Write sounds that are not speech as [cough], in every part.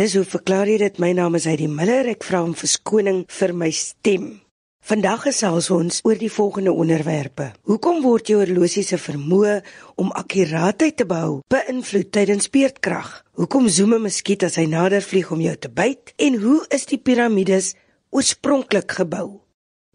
Dis hoe verklaar jy dit? My naam is Heidi Miller. Ek vra om verskoning vir my stem. Vandag gesels ons oor die volgende onderwerpe. Hoekom word jou horlosie se vermoë om akkuraatheid te behou beïnvloed tydens beerdkrag? Hoekom zoom 'n muskiet as hy nader vlieg om jou te byt? En hoe is die piramides oorspronklik gebou?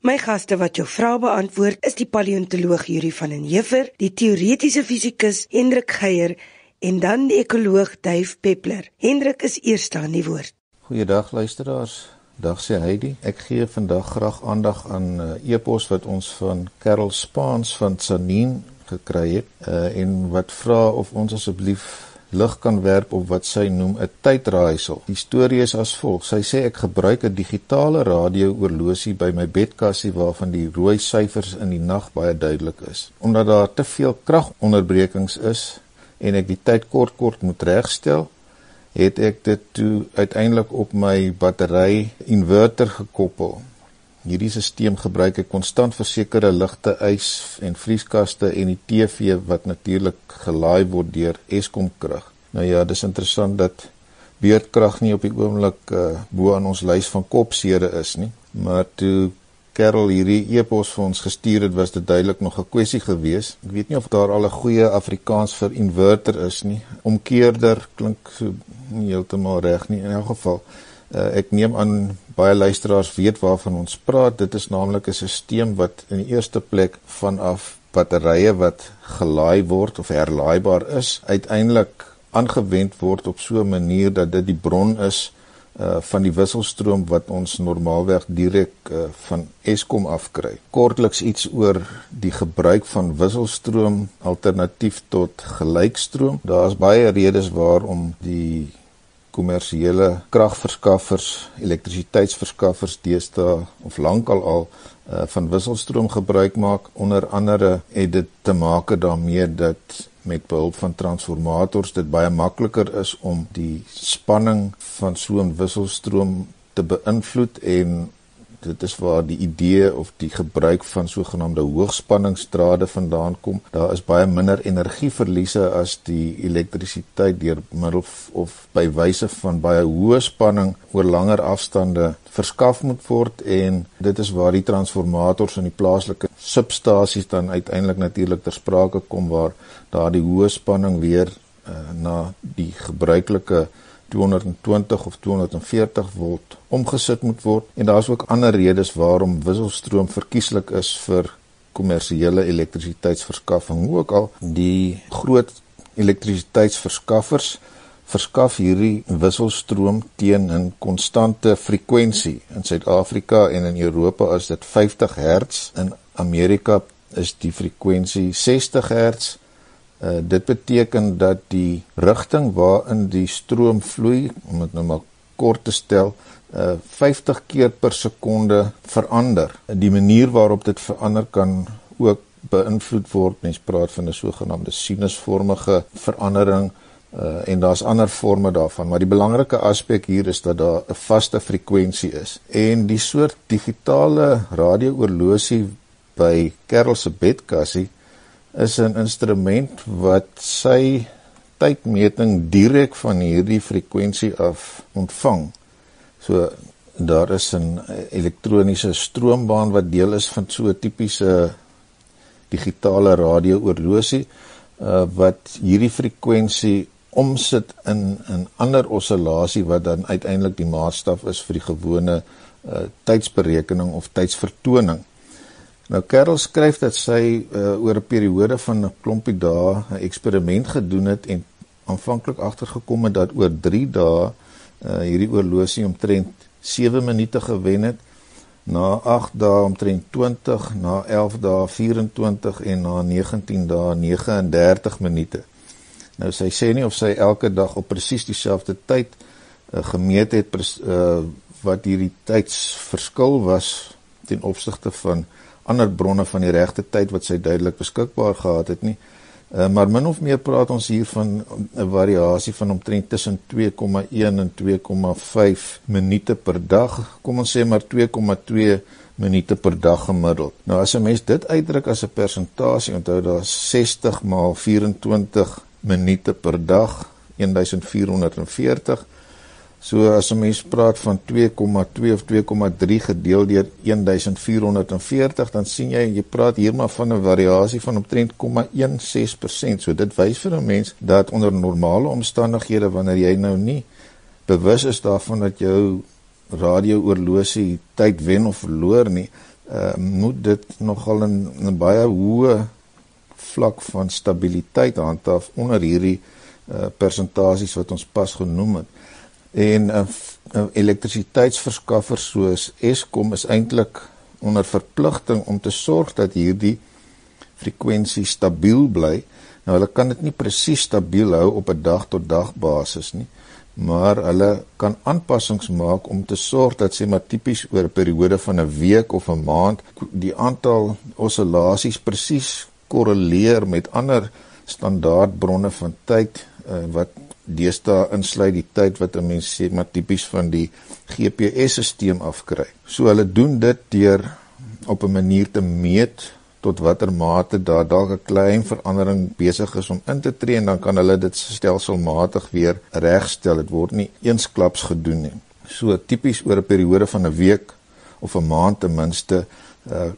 My gaste wat jou vrae beantwoord, is die paleontoloog Yuri van den Heever, die teoretiese fisikus Hendrik Geier en dan die ekoloog Dave Peppler. Hendrik is eerste aan die woord. Goeiedag luisteraars. Dag sê Heidi, ek gee vandag graag aandag aan 'n uh, e-pos wat ons van Karel Spaans van Sanin gekry het uh, en wat vra of ons asseblief lig kan werp op wat sy noem 'n tydraaisel. Die storie is as volg: Sy sê ek gebruik 'n digitale radio-oorlosie by my bedkassie waarvan die rooi syfers in die nag baie duidelik is. Omdat daar te veel kragonderbrekings is en ek die tyd kort kort moet regstel, het ek dit toe uiteindelik op my battery inverter gekoppel. Hierdie stelsel gebruik ek konstant vir sekere ligte, ys en vrieskaste en die TV wat natuurlik gelaai word deur Eskom krag. Nou ja, dis interessant dat beurtkrag nie op die oomblik uh, bo aan ons lys van kopsere is nie, maar toe Karel hierdie e-pos vir ons gestuur het, was dit duidelik nog 'n kwessie gewees. Ek weet nie of daar al 'n goeie Afrikaans vir inverter is nie. Omkeerder klink so nie heeltemal reg nie in elk geval. Uh, ek neem aan baie luisteraars weet waarvan ons praat. Dit is naamlik 'n stelsel wat in die eerste plek vanaf batterye wat gelaai word of herlaaibaar is, uiteindelik aangewend word op so 'n manier dat dit die bron is uh van die wisselstroom wat ons normaalweg direk uh van Eskom afkry. Kortliks iets oor die gebruik van wisselstroom alternatief tot gelykstroom. Daar's baie redes waarom die kommersiële kragverskaffers, elektrisiteitsverskaffers deesdae of lankal al uh van wisselstroom gebruik maak. Onder andere het dit te maak daarmee dat met behulp van transformators dit baie makliker is om die spanning van so 'n wisselstroom te beïnvloed en dit is waar die idee of die gebruik van sogenaamde hoogspanningsdrade vandaan kom. Daar is baie minder energieverliese as die elektrisiteit deur middel of by wyse van baie hoë spanning oor langer afstande verskaf moet word en dit is waar die transformators in die plaaslike substasies dan uiteindelik natuurlik ter sprake kom waar daardie hoë spanning weer uh, na die gebruikelike 220 of 240 volt omgesit moet word en daar's ook ander redes waarom wisselstroom verkieslik is vir kommersiële elektrisiteitsverskaffing. Hoe ook al die groot elektrisiteitsverskaffers verskaf hierdie wisselstroom teen 'n konstante frekwensie. In Suid-Afrika en in Europa is dit 50 Hz. In Amerika is die frekwensie 60 Hz. Uh, dit beteken dat die rigting waarin die stroom vloei, om dit nou maar kort te stel, uh, 50 keer per sekonde verander. Die manier waarop dit verander kan ook beïnvloed word. Mens praat van 'n sogenaamde sinusvormige verandering uh, en daar's ander forme daarvan, maar die belangrike aspek hier is dat daar 'n vaste frekwensie is. En die soort digitale radio-oorlosie by Karel se bedkassie is 'n instrument wat sy tydmeting direk van hierdie frekwensie af ontvang. So daar is 'n elektroniese stroombaan wat deel is van so 'n tipiese digitale radio-oorlosie uh, wat hierdie frekwensie omsit in 'n ander oscillasie wat dan uiteindelik die maatstaf is vir die gewone uh, tydsberekening of tydsvertoning. Nou Karel skryf dat sy uh, oor 'n periode van 'n klompie dae 'n eksperiment gedoen het en aanvanklik agtergekom het dat oor 3 dae uh, hierdie oorlosie omtrent 7 minute gewen het, na 8 dae omtrent 20, na 11 dae 24 en na 19 dae 39 minute. Nou sy sê nie of sy elke dag op presies dieselfde tyd uh, gemeet het uh, wat hierdie tydsverskil was ten opsigte van ander bronne van die regte tyd wat sy duidelik beskikbaar gehad het nie. Uh, maar min of meer praat ons hier van 'n variasie van omtrent tussen 2,1 en 2,5 minute per dag. Kom ons sê maar 2,2 minute per dag gemiddeld. Nou as 'n mens dit uitdruk as 'n persentasie, onthou daar 60 maal 24 minute per dag, 1440 So as 'n mens praat van 2,2 of 2,3 gedeel deur 1440, dan sien jy jy praat hier maar van 'n variasie van omtrent 0,16%. So dit wys vir 'n mens dat onder normale omstandighede wanneer jy nou nie bewus is daarvan dat jou radio-oorlosie tyd wen of verloor nie, uh, moet dit nogal 'n baie hoë vlak van stabiliteit handhaaf onder hierdie uh, persentasies wat ons pas genoem het. En uh, uh, elektrisiteitsverskaffer soos Eskom is eintlik onder verpligting om te sorg dat hierdie frekwensie stabiel bly. Nou hulle kan dit nie presies stabiel hou op 'n dag tot dag basis nie maar hulle kan aanpassings maak om te sorg dat sê maar tipies oor 'n periode van 'n week of 'n maand die aantal oscillasies presies korreleer met ander standaardbronne van tyd uh, wat deesdae insluit die tyd wat 'n mens sê maar tipies van die GPS-stelsel afkry. So hulle doen dit deur op 'n manier te meet tot watter mate daar dalk 'n klein verandering besig is om in te tree en dan kan hulle dit stelselmatig weer regstel. Dit word nie eensklaps gedoen nie. So tipies oor 'n periode van 'n week of 'n maand ten minste uh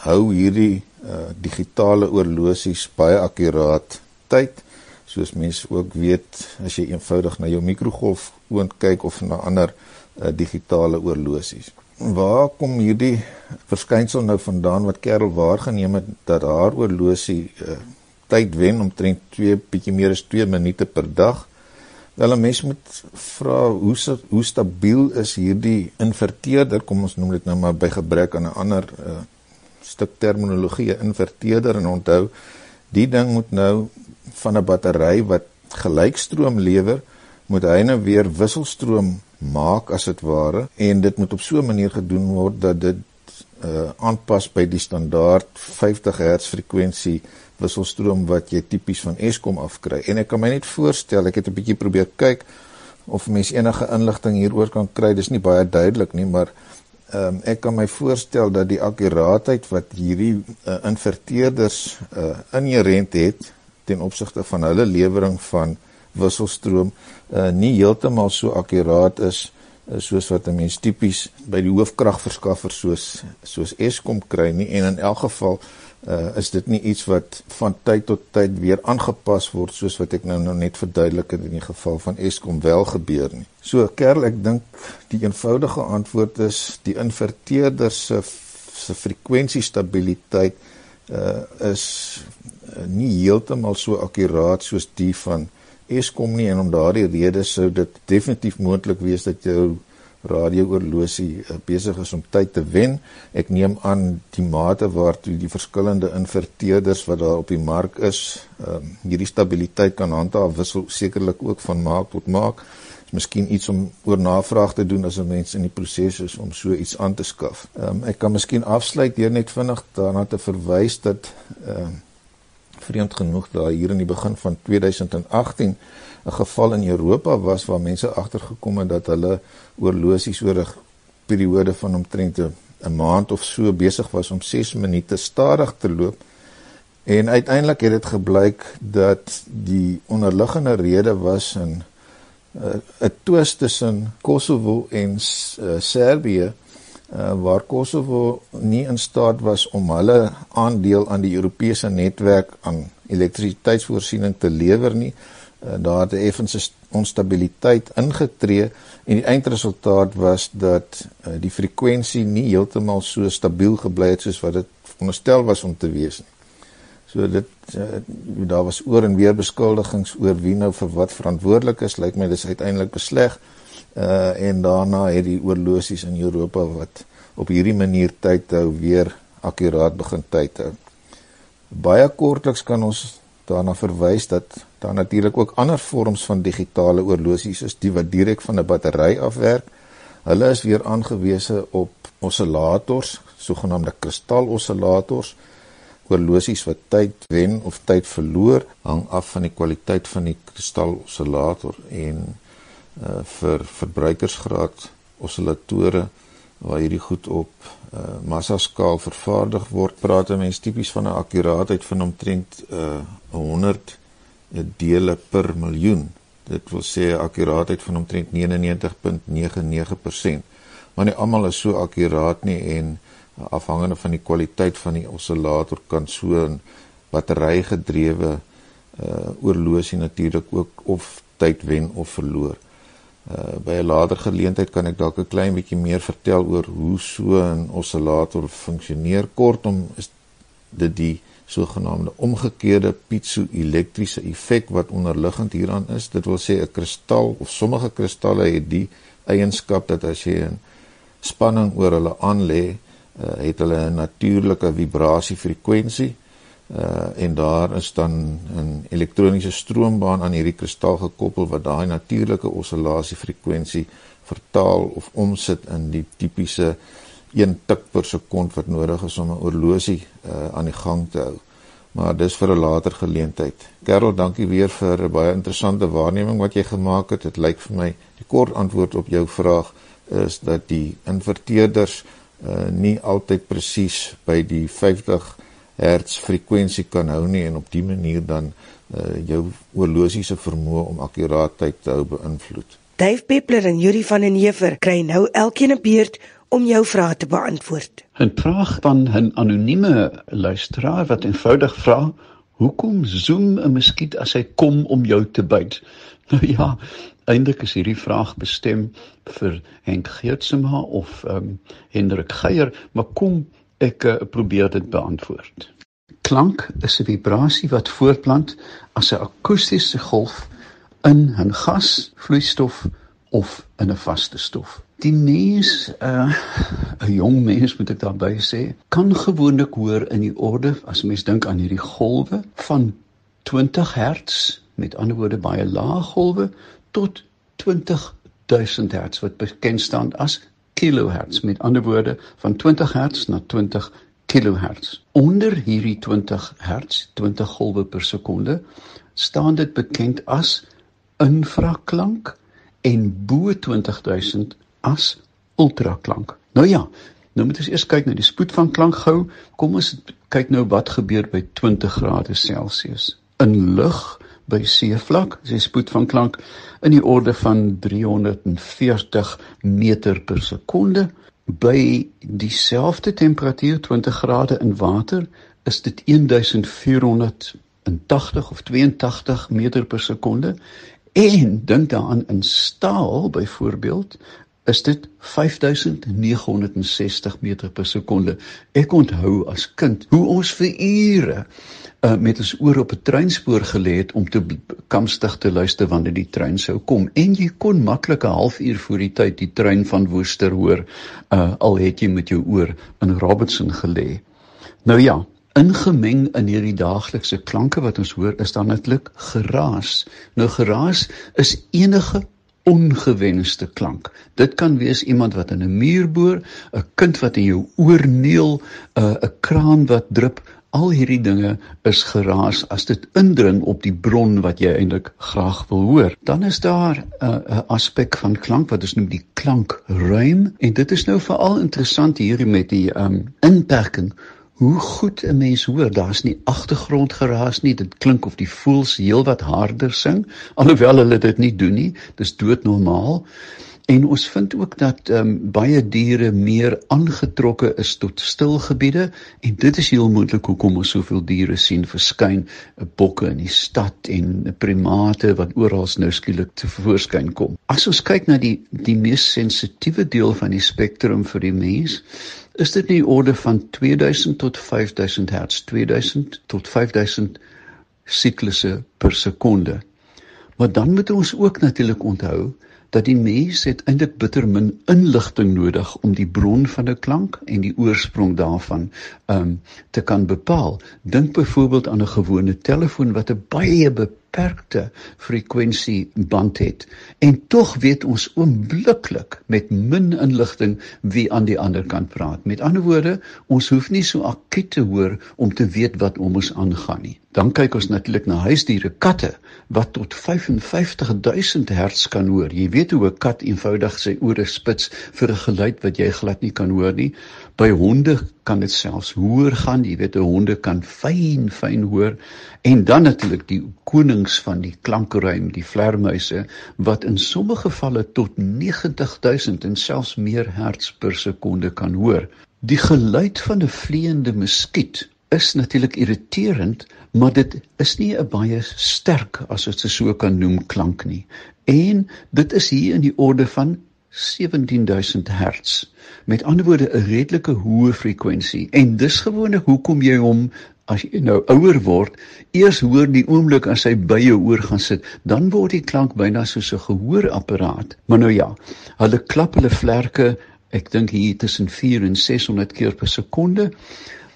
hou hierdie uh digitale oorlosies baie akkuraat tyd soos mense ook weet as jy eenvoudig na jou mikrogolf oond kyk of na ander uh, digitale oorlosies waar kom hierdie verskynsel nou vandaan wat Kerel waargeneem het dat haar oorlosie uh, tyd wen omtrent 2 bietjie meer as 2 minute per dag. Wel 'n mens moet vra hoe hoe stabiel is hierdie inverteerder? Kom ons noem dit nou maar by gebrek aan 'n ander uh, stuk terminologie, inverteerder en onthou die ding moet nou van 'n battery wat gelykstroom lewer, moet hy nou weer wisselstroom maak as dit ware en dit moet op so 'n manier gedoen word dat dit uh aanpas by die standaard 50 Hz frekwensie wisselstroom wat jy tipies van Eskom afkry. En ek kan my net voorstel, ek het 'n bietjie probeer kyk of mens enige inligting hieroor kan kry. Dis nie baie duidelik nie, maar ehm um, ek kan my voorstel dat die akkuraatheid wat hierdie uh, inverteerders uh inherent het ten opsigte van hulle lewering van wisselstroom uh, nie heeltemal so akkuraat is uh, soos wat 'n mens tipies by die hoofkragverskaffer soos soos Eskom kry nie en in elk geval uh, is dit nie iets wat van tyd tot tyd weer aangepas word soos wat ek nou nou net verduidelik het in die geval van Eskom wel gebeur nie. So Kerl, ek dink die eenvoudige antwoord is die inverteerder se se frekwensiestabiliteit uh, is nie heeltemal so akkuraat soos die van Eskom nie en om daardie rede sou dit definitief moontlik wees dat jou radiooorlosie uh, besig is om tyd te wen. Ek neem aan die mate waartoe die verskillende inverteerders wat daar op die mark is, um, hierdie stabiliteit kan handhaaf wissel sekerlik ook van maak tot maak. Is miskien iets om oor navraag te doen as 'n mens in die proses is om so iets aan te skaf. Um, ek kan miskien afsluit deur net vinnig daarna te verwys dat um, vreemd genoeg daar hier in die begin van 2018 'n geval in Europa was waar mense agtergekom het dat hulle oorlosies oor 'n periode van omtrent 'n maand of so besig was om 6 minute stadig te loop. En uiteindelik het dit gebleik dat die onderliggende rede was 'n uh, 'n twist tussen Kosovo en uh, Servië uh, waar Kosovo nie in staat was om hulle aandeel aan die Europese netwerk aan elektrisiteitsvoorsiening te lewer nie. Uh, daar het effense onstabiliteit ingetree en die eindresultaat was dat uh, die frekwensie nie heeltemal so stabiel gebly het soos wat dit veronderstel was om te wees nie. So dit uh, daar was oor en weer beskuldigings oor wie nou vir wat verantwoordelik is. Lyk my dis uiteindelik besleg uh en daarna het die oorlosies in Europa wat op hierdie manier tyd hou weer akkuraat begin tyd hou. Baie kortliks kan ons daarna verwys dat daar natuurlik ook ander vorms van digitale oorlosies is die wat direk van 'n battery afwerk. Hulle is weer aangewese op oscillators, sogenaamde kristaloscillators. Oorlosies wat tyd wen of tyd verloor hang af van die kwaliteit van die kristaloscillator en uh, vir verbruikersgraad oscillatore waar hierdie goed op uh, massa skaal vervaardig word praat 'n mens tipies van 'n akkuraatheid van omtrent uh, 100 dele per miljoen Dit wil sê 'n akkuraatheid van omtrent 99.99%. Maar nie almal is so akkuraat nie en afhangende van die kwaliteit van die oscillator kan so 'n battery gedrewe uh oorlosie natuurlik ook of tyd wen of verloor. Uh by 'n later geleentheid kan ek dalk 'n klein bietjie meer vertel oor hoe so 'n oscillator funksioneer. Kortom is dit die sogenaamde omgekeerde piezo-elektriese effek wat onderliggend hieraan is. Dit wil sê 'n kristal of sommige kristalle het die eienskap dat as jy 'n spanning oor hulle aanlê, uh, het hulle 'n natuurlike vibrasiefrekwensie uh en daar is dan 'n elektroniese stroombaan aan hierdie kristal gekoppel wat daai natuurlike oscillasiefrekwensie vertaal of omsit in die tipiese 1 tik per sekond wat nodig is om 'n oorlosie uh aan die gang te hou. Maar dis vir 'n later geleentheid. Karel, dankie weer vir 'n baie interessante waarneming wat jy gemaak het. Dit lyk vir my die kort antwoord op jou vraag is dat die inverteerders uh nie altyd presies by die 50 hertz frekwensie kan hou nie en op dié manier dan uh, jou oorlosie se vermoë om akkuraatheid te hou beïnvloed. Dave Peppler en Yuri van den Heever kry nou elkeen 'n beurt om jou vrae te beantwoord. 'n Vraag van 'n anonieme luisteraar wat eenvoudig vra: "Hoekom zoom 'n muskiet as hy kom om jou te byt?" [laughs] Nou ja, eintlik is hierdie vraag bestem vir Henk Geertsma of ehm um, Hendrik Geier, maar kom ek uh, probeer dit beantwoord. Klank is 'n vibrasie wat voortplant as 'n akoestiese golf in 'n gas, vloeistof of in 'n vaste stof. Die uh, 'n jong mens moet ek daarby sê, kan gewoonlik hoor in die orde as mens dink aan hierdie golwe van 20 Hz, met ander woorde baie lae golwe tot 20000 Hz wat bekend staan as kilohertz. Met ander woorde van 20 hertz na 20 kilohertz. Onder hierdie 20 hertz 20 golwe per sekonde staan dit bekend as infraklank en bo 20000 as ultraklank. Nou ja nou moet ons eers kyk na die spoed van klank gou. Kom ons kyk nou wat gebeur by 20 grade celsius. In lug by seevlak, as jy spoed van klank in die orde van 340 meter per sekonde. By dieselfde temperatuur 20 grade in water is dit 1480 of 82 meter per sekonde. En dink daaraan in staal byvoorbeeld is dit 5960 meter per sekonde ek onthou as kind hoe ons vir ure uh, met ons oor op 'n treinspoor gelê het om te kamstig te luister wanneer die trein sou kom en jy kon maklik 'n halfuur voor die tyd die trein van Woester hoor uh, al het jy met jou oor in Robertson gelê. Nou ja, ingemeng in hierdie daaglikse klanke wat ons hoor is dan netlik geraas. Nou geraas is enige ongewenste klank. Dit kan wees iemand wat in 'n muur boor, 'n kind wat in jou oor neel, uh, 'n kraan wat drup, Al hierdie dinge is geraas as dit indring op die bron wat jy eintlik graag wil hoor. Dan is daar 'n uh, 'n aspek van klank wat ons noem die klankruim en dit is nou veral interessant hier met die um inperking hoe goed 'n mens hoor. Daar's nie agtergrondgeraas nie. Dit klink of die voëls heelwat harder sing alhoewel hulle dit nie doen nie. Dis doodnormaal. En ons vind ook dat ehm um, baie diere meer aangetrokke is tot stil gebiede en dit is heel moontlik hoekom ons soveel diere sien verskyn, eh, bokke in die stad en primate wat oral nou skielik te voorskyn kom. As ons kyk na die die mees sensitiewe deel van die spektrum vir die mens, is dit in die orde van 2000 tot 5000 Hz, 2000 tot 5000 siklusse per sekonde. Maar dan moet ons ook natuurlik onthou dat die mens het eintlik bitter min inligting nodig om die bron van 'n klank en die oorsprong daarvan um te kan bepaal. Dink byvoorbeeld aan 'n gewone telefoon wat 'n baie beperkte frekwensie band het en tog weet ons oombliklik met min inligting wie aan die ander kant praat. Met ander woorde, ons hoef nie so akkiet te hoor om te weet wat om ons aangaan nie. Dan kyk ons natuurlik na huisdiere, katte wat tot 55000 Hz kan hoor. Jy weet hoe 'n kat eenvoudig sy ore spits vir 'n geluid wat jy glad nie kan hoor nie. By honde kan dit selfs hoër gaan. Jy weet, honde kan fyn fyn hoor en dan natuurlik die koning konings van die klankruim, die vlermuise wat in sommige gevalle tot 90000 en selfs meer hertz per sekonde kan hoor. Die geluid van 'n vleiende muskiet is natuurlik irriterend, maar dit is nie 'n baie sterk as dit so kan noem klank nie. En dit is hier in die orde van 17000 Hz. Met ander woorde 'n redelike hoë frekwensie. En dis gewoonlik hoekom jy hom as jy nou ouer word, eers hoor die oomblik as hy by jou oor gaan sit, dan word die klank byna soos 'n gehoorapparaat. Maar nou ja, hulle klap hulle vlerke, ek dink hier tussen 4 en 600 keer per sekonde.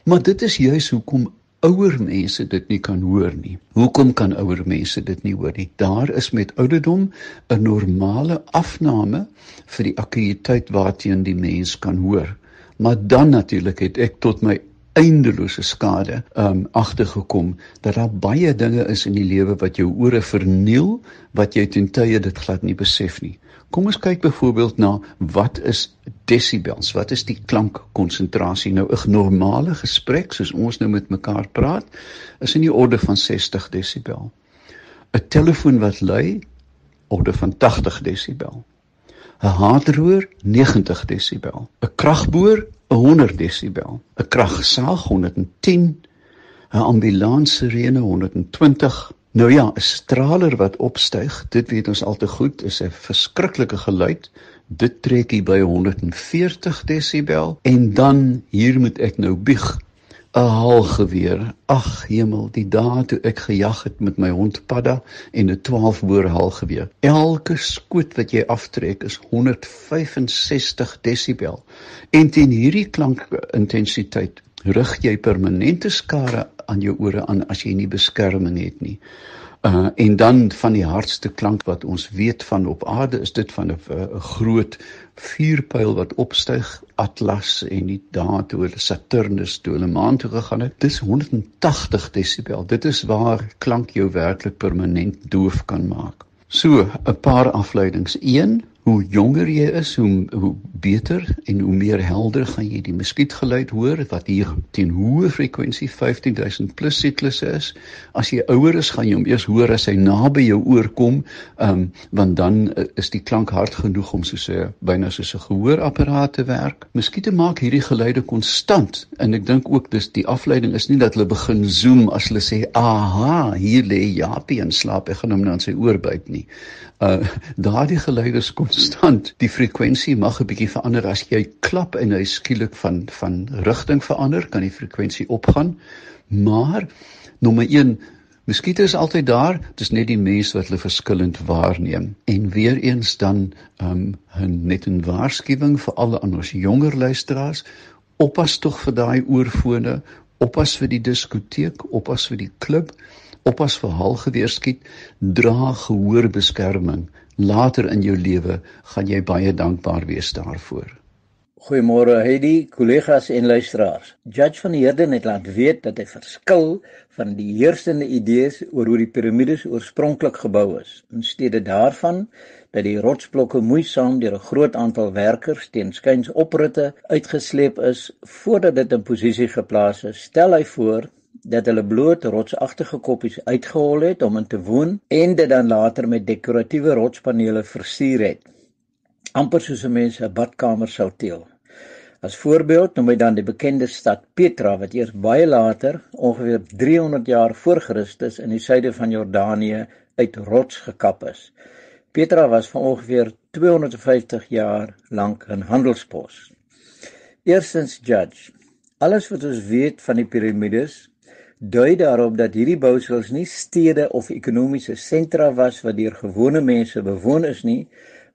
Maar dit is juis hoekom ouer mense dit nie kan hoor nie. Hoekom kan ouer mense dit nie hoor nie? Daar is met ouderdom 'n normale afname vir die akkuïteit waarteen die mens kan hoor. Maar dan natuurlik het ek tot my eindelose skade um agtergekom dat daar baie dinge is in die lewe wat jou ore verniel wat jy ten tye dit glad nie besef nie. Kom ons kyk byvoorbeeld na wat is desibels? Wat is die klankkonsentrasie? Nou 'n normale gesprek soos ons nou met mekaar praat, is in die orde van 60 desibel. 'n Telefoon wat lui, orde van 80 desibel. 'n Haardroër 90 desibel. 'n Kragboor 100 desibel. 'n Kragsaag 110. 'n Ambulans sirene 120 Nou ja, 'n straler wat opstyg, dit weet ons al te goed, is 'n verskriklike geluid. Dit trek hier by 140 desibel en dan hier moet ek nou bieg. 'n Haalgeweer. Ag hemel, die dae toe ek gejag het met my hond Padda en 'n 12 boor haalgeweer. Elke skoot wat jy aftrek is 165 desibel. En teen hierdie klankintensiteit rig jy permanente skade aan jou ore aan as jy nie beskerming het nie. Uh en dan van die hardste klank wat ons weet van op aarde is dit van 'n groot vuurpyl wat opstyg Atlas en die dae toe hulle Saturnus toe hulle maan toe gegaan het. Dis 180 desibel. Dit is waar klank jou werklik permanent doof kan maak. So, 'n paar afleidings. 1 hoe jonger jy is, hoe hoe beter en hoe meer helder gaan jy die muskietgeluid hoor wat hier teen hoë frekwensie 15000 plus siklusse is. As jy ouer is, gaan jy hom eers hoor as hy naby jou oor kom, um, want dan uh, is die klank hard genoeg om soos 'n byna soos 'n gehoorapparaat te werk. Muskiete maak hierdie geluide konstant en ek dink ook dis die afleiding is nie dat hulle begin zoom as hulle sê, "Aha, hier lê Japie en slaap, ek gaan hom nou aan sy oor byt nie." Uh daardie geluide is konstant. Die frekwensie mag 'n bietjie verander as jy klap en hy skielik van van rigting verander, kan die frekwensie opgaan. Maar nommer 1 Muskiete is altyd daar, dis net die mens wat hulle verskillend waarneem. En weer eens dan um 'n net 'n waarskuwing vir alle aan ons jonger luisteraars, oppas tog vir daai oorfone, oppas vir die diskoteek, oppas vir die klub oppas vir haalgeweerskiet, dra gehoorbeskerming. Later in jou lewe gaan jy baie dankbaar wees daarvoor. Goeiemôre Heidi, kollegas en luisteraars. Judge van die Heerden het laat weet dat hy verskil van die heersende idees oor hoe die piramides oorspronklik gebou is. In steede daarvan dat die rotsblokke moeisaam deur 'n groot aantal werkers teen skuins opritte uitgesleep is voordat dit in posisie geplaas is, stel hy voor dat hulle bloot rotsagtige koppies uitgehol het om in te woon en dit dan later met dekoratiewe rotspanele versier het. amper soos 'n mens 'n badkamer sou teel. As voorbeeld noem hy dan die bekende stad Petra wat eers baie later, ongeveer 300 jaar voor Christus in die suide van Jordanië uit rots gekap is. Petra was vir ongeveer 250 jaar lank 'n handelspos. Eerstens Judge. Alles wat ons weet van die piramides dui daarop dat hierdie bousels nie stede of ekonomiese sentra was wat deur gewone mense bewoon is nie,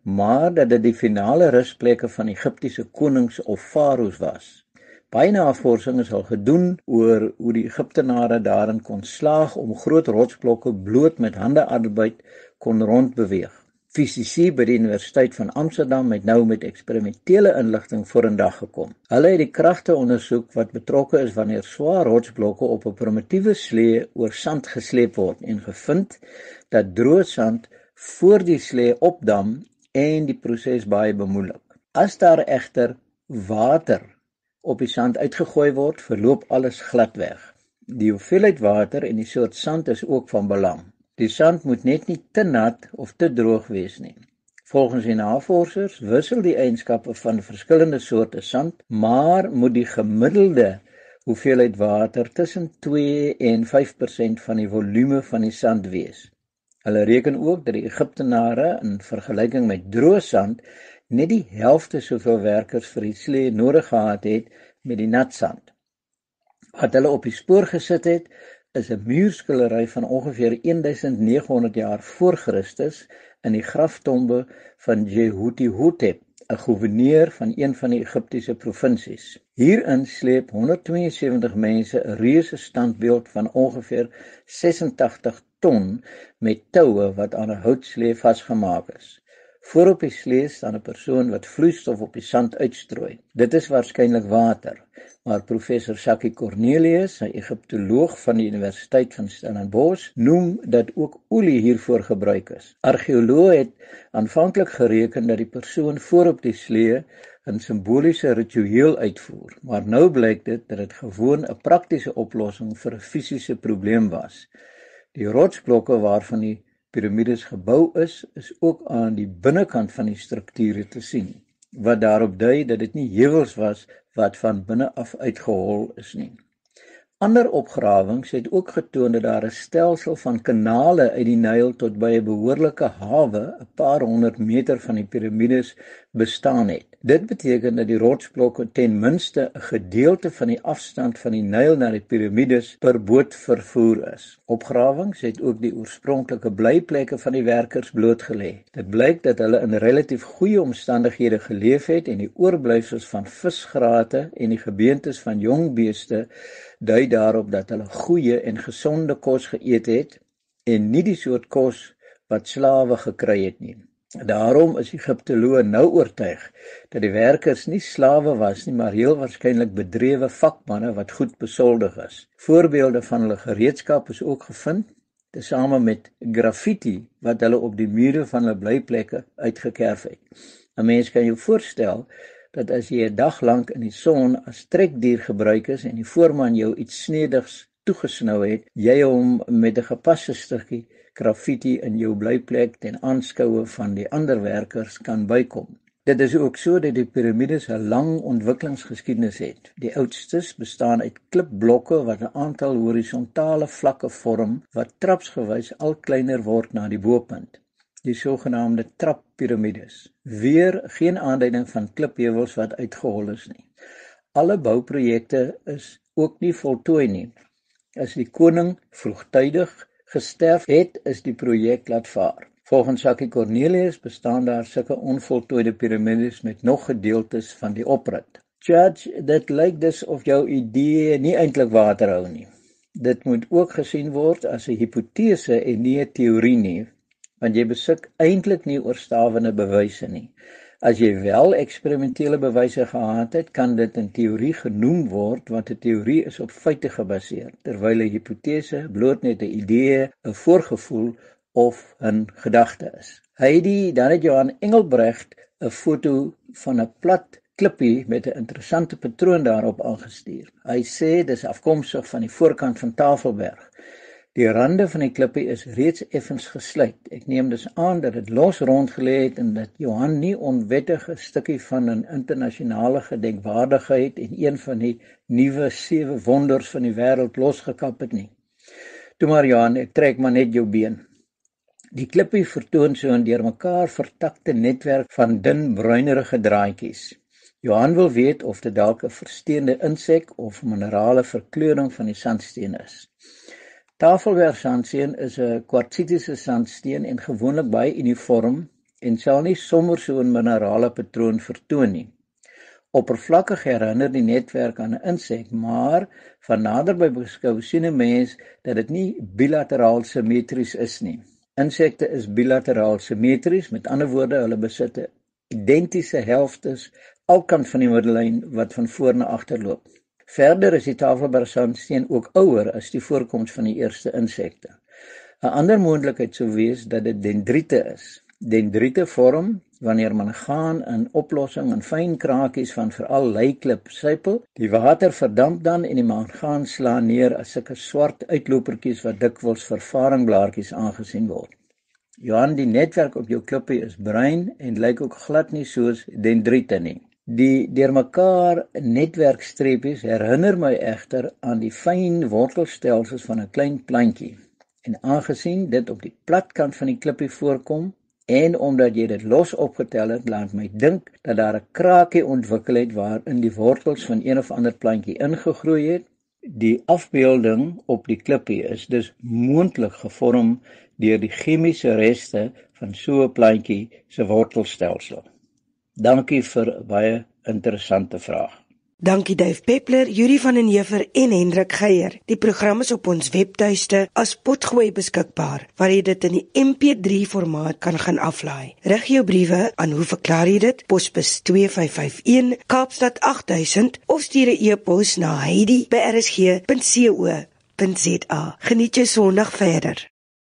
maar dat dit die finale rusplekke van Egiptiese konings of farao's was. Baie navorsing is al gedoen oor hoe die Egiptenare daarin kon slaag om groot rotsblokke bloot met handearbeid kon rondbeweeg. Fisici by die Universiteit van Amsterdam het nou met eksperimentele inligting vorendag gekom. Hulle het die kragte ondersoek wat betrokke is wanneer swaar rotsblokke op 'n primitiewe slee oor sand gesleep word en gevind dat droë sand voor die slee opdam en die proses baie bemoeilik. As daar egter water op die sand uitgegooi word, verloop alles glad weg. Die hoeveelheid water en die soort sand is ook van belang. Die sand moet net nie te nat of te droog wees nie. Volgens die navorsers wissel die eienskappe van verskillende soorte sand, maar moet die gemiddelde hoeveelheid water tussen 2 en 5% van die volume van die sand wees. Hulle reken ook dat die Egiptenare in vergelyking met droë sand net die helfte soveel werkers vir die slee nodig gehad het met die nat sand. Wat hulle op die spoor gesit het, is 'n muurskildery van ongeveer 1900 jaar voor Christus in die graftombe van Jehuti-Hotep, 'n goewerneur van een van die Egiptiese provinsies. Hierin sleep 172 mense 'n reuse standbeeld van ongeveer 86 ton met toue wat aan 'n houtslee vasgemaak is. Voorop die slee staan 'n persoon wat vloeistof op die sand uitstrooi. Dit is waarskynlik water, maar professor Saki Cornelius, 'n Egiptoloog van die Universiteit van Stellenbosch, noem dat ook olie hiervoor gebruik is. Argeoloë het aanvanklik gereken dat die persoon voorop die slee 'n simboliese ritueel uitvoer, maar nou blyk dit dat dit gewoon 'n praktiese oplossing vir 'n fisiese probleem was. Die rotsblokke waarvan die piramides gebou is, is ook aan die binnekant van die strukture te sien, wat daarop dui dat dit nie heuwels was wat van binne af uitgehol is nie. Ander opgrawings het ook getoon dat daar 'n stelsel van kanale uit die Nyl tot by 'n behoorlike hawe, 'n paar honderd meter van die piramides bestaan het. Dit beteken dat die rotsblokke ten minste 'n gedeelte van die afstand van die Nyl na die piramides per boot vervoer is. Opgrawings het ook die oorspronklike blyplekke van die werkers blootgelê. Dit blyk dat hulle in relatief goeie omstandighede geleef het en die oorblyfsels van visgrate en die gebeentes van jong beeste dui daarop dat hulle goeie en gesonde kos geëet het en nie die soort kos wat slawe gekry het nie. Daarom is Egiptoloë nou oortuig dat die werkers nie slawe was nie, maar heel waarskynlik bedrewe vakmanne wat goed besoldig is. Voorbeelde van hulle gereedskap is ook gevind, tesame met graffiti wat hulle op die mure van hulle blyplekke uitgekerf het. 'n Mens kan jou voorstel dat as jy 'n dag lank in die son as trekdier gebruik is en die voorman jou iets snedigs toegesnou het, jy hom met 'n gepaste stukkie graffiti in jou blyplek ten aanskoue van die ander werkers kan bykom. Dit is ook so dat die piramides 'n lang ontwikkelingsgeskiedenis het. Die oudstes bestaan uit klipblokke wat 'n aantal horisontale vlakke vorm wat trapsgewys al kleiner word na die bo-punt die sogenaamde trappiramides. Weer geen aanduiding van klipheuwels wat uitgehol is nie. Alle bouprojekte is ook nie voltooi nie. As die koning vroegtydig gesterf het, is die projek laat vaar. Volgens Jacques Cornelius bestaan daar sulke onvoltooide piramides met nog gedeeltes van die oprit. Judge, dit lyk dus of jou idee nie eintlik water hou nie. Dit moet ook gesien word as 'n hipotese en nie 'n teorie nie, want jy besit eintlik nie oorstawende bewyse nie. As jy wel eksperimentele bewyse gehad het, kan dit in teorie genoem word want 'n teorie is op feite gebaseer, terwyl 'n hipotese bloot net 'n idee, 'n voorgevoel of 'n gedagte is. Heidi, dan het Johan Engelbrecht 'n foto van 'n plat klippie met 'n interessante patroon daarop aangestuur. Hy sê dis afkomstig van die voorkant van Tafelberg. Die rande van die klippe is reeds effens gesluit. Ek neem dus aan dat dit los rondgelê het en dat Johan nie onwettige stukkie van 'n internasionale gedenkwaardigheid en een van die nuwe sewe wonders van die wêreld losgekap het nie. Toe maar Johan, ek trek maar net jou been. Die klippe vertoon so 'n deurmekaar vertakte netwerk van dun bruinerige draadjies. Johan wil weet of dit dalk 'n versteende insek of minerale verkleuring van die sandsteen is. Tafelbergsandsteen is 'n kwartsitiese sandsteen en gewoonlik baie uniform en sal nie sommer so 'n minerale patroon vertoon nie. Oppervlakkig herinner die netwerk aan 'n insek, maar van naderby beskou sien 'n mens dat dit nie bilateraal simmetries is nie. Insekte is bilateraal simmetries, met ander woorde, hulle besit identiese helftes alkant van die middellyn wat van voor na agter loop. Verder is die tafelbergsteen ook ouer as die voorkoms van die eerste insekte. 'n Ander moontlikheid sou wees dat dit dendriete is. Dendriete vorm wanneer mangaan in oplossing in fyn krakies van veral leiklip sypel. Die water verdamp dan en die mangaan slaan neer as sulke swart uitlopertjies wat dikwels vir varingblaartjies aangesien word. Johan, die netwerk op jou klippie is bruin en lyk ook glad nie soos dendriete nie. Die deurmekaar netwerkstreepies herinner my egter aan die fyn wortelstelsels van 'n klein plantjie. En aangesien dit op die platkant van die klippie voorkom en omdat jy dit los opgetel het, laat my dink dat daar 'n krakie ontwikkel het waarin die wortels van een of ander plantjie ingegroei het. Die afbeelding op die klippie is dus moontlik gevorm deur die chemiese reste van so 'n plantjie se wortelstelsel. Dankie vir baie interessante vraag. Dankie Dave Peppler, Yuri van den Heever en Hendrik Geier. Die program is op ons webtuiste as potgooi beskikbaar waar jy dit in die MP3 formaat kan gaan aflaai. Rig jou briewe aan hoe verklaar jy dit? Posbus 2551 Kaapstad 8000 of stuur 'n e-pos na heidi@rsg.co.za. Geniet jou Sondag verder.